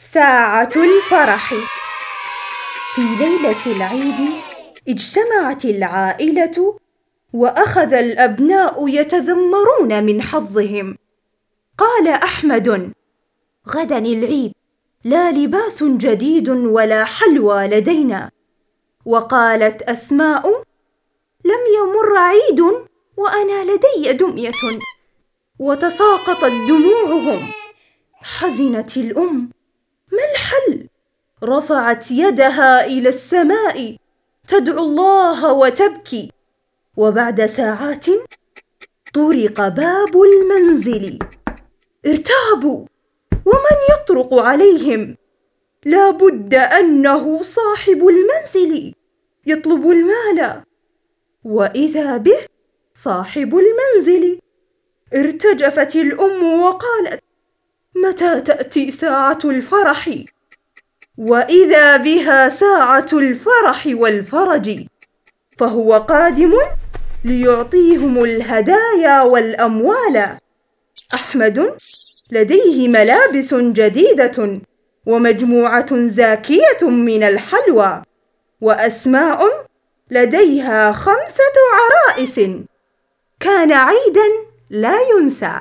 ساعة الفرح. في ليلة العيد اجتمعت العائلة وأخذ الأبناء يتذمرون من حظهم. قال أحمد غدا العيد لا لباس جديد ولا حلوى لدينا. وقالت أسماء لم يمر عيد وأنا لدي دمية. وتساقطت دموعهم. حزنت الأم ما الحل؟ رفعت يدها إلى السماء. تدعو الله وتبكي. وبعد ساعات طرق باب المنزل. ارتابوا. ومن يطرق عليهم؟ لا بد أنه صاحب المنزل. يطلب المال. وإذا به صاحب المنزل. ارتجفت الأم وقالت متى تأتي ساعة الفرح؟ وإذا بها ساعة الفرح والفرج فهو قادم ليعطيهم الهدايا والأموال. أحمد لديه ملابس جديدة ومجموعة زاكية من الحلوى وأسماء لديها خمسة عرائس. كان عيدا لا ينسى.